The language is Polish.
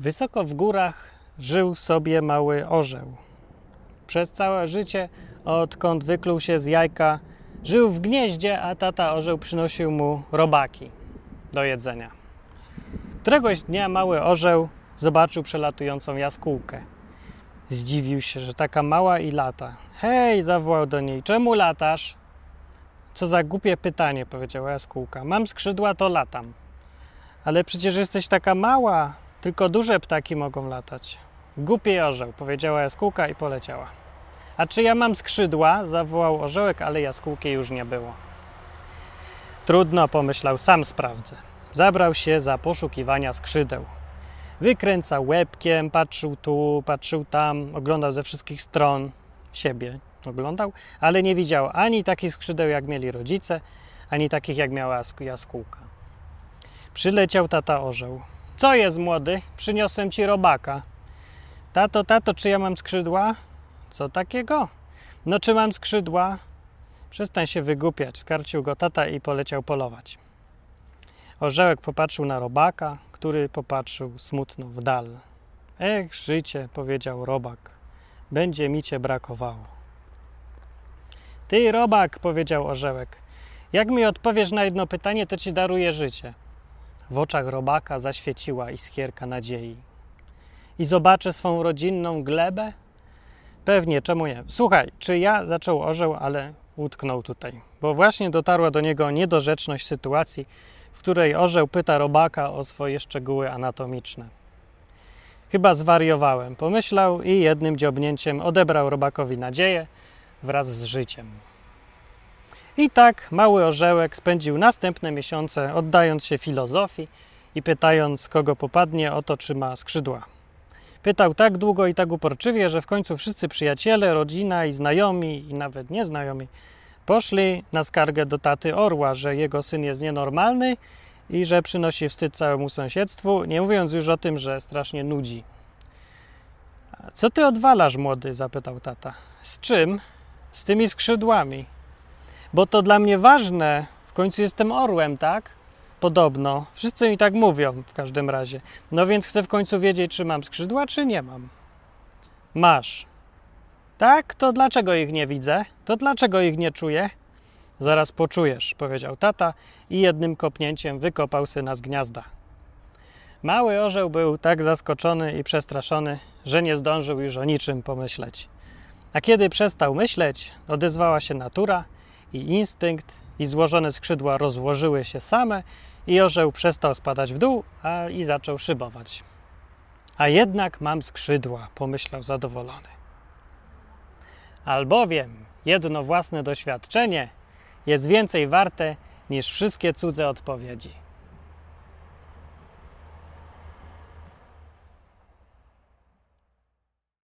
Wysoko w górach żył sobie mały orzeł. Przez całe życie, odkąd wykluł się z jajka, żył w gnieździe, a tata orzeł przynosił mu robaki do jedzenia. Któregoś dnia mały orzeł zobaczył przelatującą jaskółkę. Zdziwił się, że taka mała i lata. Hej, zawołał do niej, czemu latasz? Co za głupie pytanie, powiedziała jaskółka. Mam skrzydła, to latam. Ale przecież jesteś taka mała, tylko duże ptaki mogą latać. Głupi orzeł, powiedziała jaskółka i poleciała. A czy ja mam skrzydła? zawołał orzełek, ale jaskółki już nie było. Trudno, pomyślał, sam sprawdzę. Zabrał się za poszukiwania skrzydeł. Wykręcał łebkiem, patrzył tu, patrzył tam, oglądał ze wszystkich stron siebie. Oglądał, ale nie widział ani takich skrzydeł, jak mieli rodzice, ani takich, jak miała jaskółka. Przyleciał tata orzeł. Co jest, młody? Przyniosłem ci robaka. Tato, tato, czy ja mam skrzydła? Co takiego? No, czy mam skrzydła? Przestań się wygłupiać. Skarcił go tata i poleciał polować. Orzełek popatrzył na robaka, który popatrzył smutno w dal. Ech, życie, powiedział robak, będzie mi cię brakowało. Ty, robak, powiedział orzełek, jak mi odpowiesz na jedno pytanie, to ci daruję życie. W oczach robaka zaświeciła iskierka nadziei. I zobaczę swą rodzinną glebę? Pewnie, czemu nie? Słuchaj, czy ja zaczął orzeł, ale utknął tutaj, bo właśnie dotarła do niego niedorzeczność sytuacji, w której orzeł pyta robaka o swoje szczegóły anatomiczne. Chyba zwariowałem, pomyślał i jednym dziobnięciem odebrał robakowi nadzieję wraz z życiem. I tak mały orzełek spędził następne miesiące oddając się filozofii i pytając, kogo popadnie o to, czy ma skrzydła. Pytał tak długo i tak uporczywie, że w końcu wszyscy przyjaciele, rodzina i znajomi, i nawet nieznajomi, poszli na skargę do taty orła, że jego syn jest nienormalny i że przynosi wstyd całemu sąsiedztwu, nie mówiąc już o tym, że strasznie nudzi. Co ty odwalasz, młody? zapytał tata. Z czym? Z tymi skrzydłami. Bo to dla mnie ważne. W końcu jestem orłem, tak? Podobno. Wszyscy mi tak mówią w każdym razie. No więc chcę w końcu wiedzieć, czy mam skrzydła, czy nie mam. Masz. Tak? To dlaczego ich nie widzę? To dlaczego ich nie czuję? Zaraz poczujesz, powiedział tata i jednym kopnięciem wykopał syna z gniazda. Mały orzeł był tak zaskoczony i przestraszony, że nie zdążył już o niczym pomyśleć. A kiedy przestał myśleć, odezwała się natura i instynkt, i złożone skrzydła rozłożyły się same, i orzeł przestał spadać w dół, a i zaczął szybować. A jednak mam skrzydła, pomyślał zadowolony. Albowiem jedno własne doświadczenie jest więcej warte niż wszystkie cudze odpowiedzi.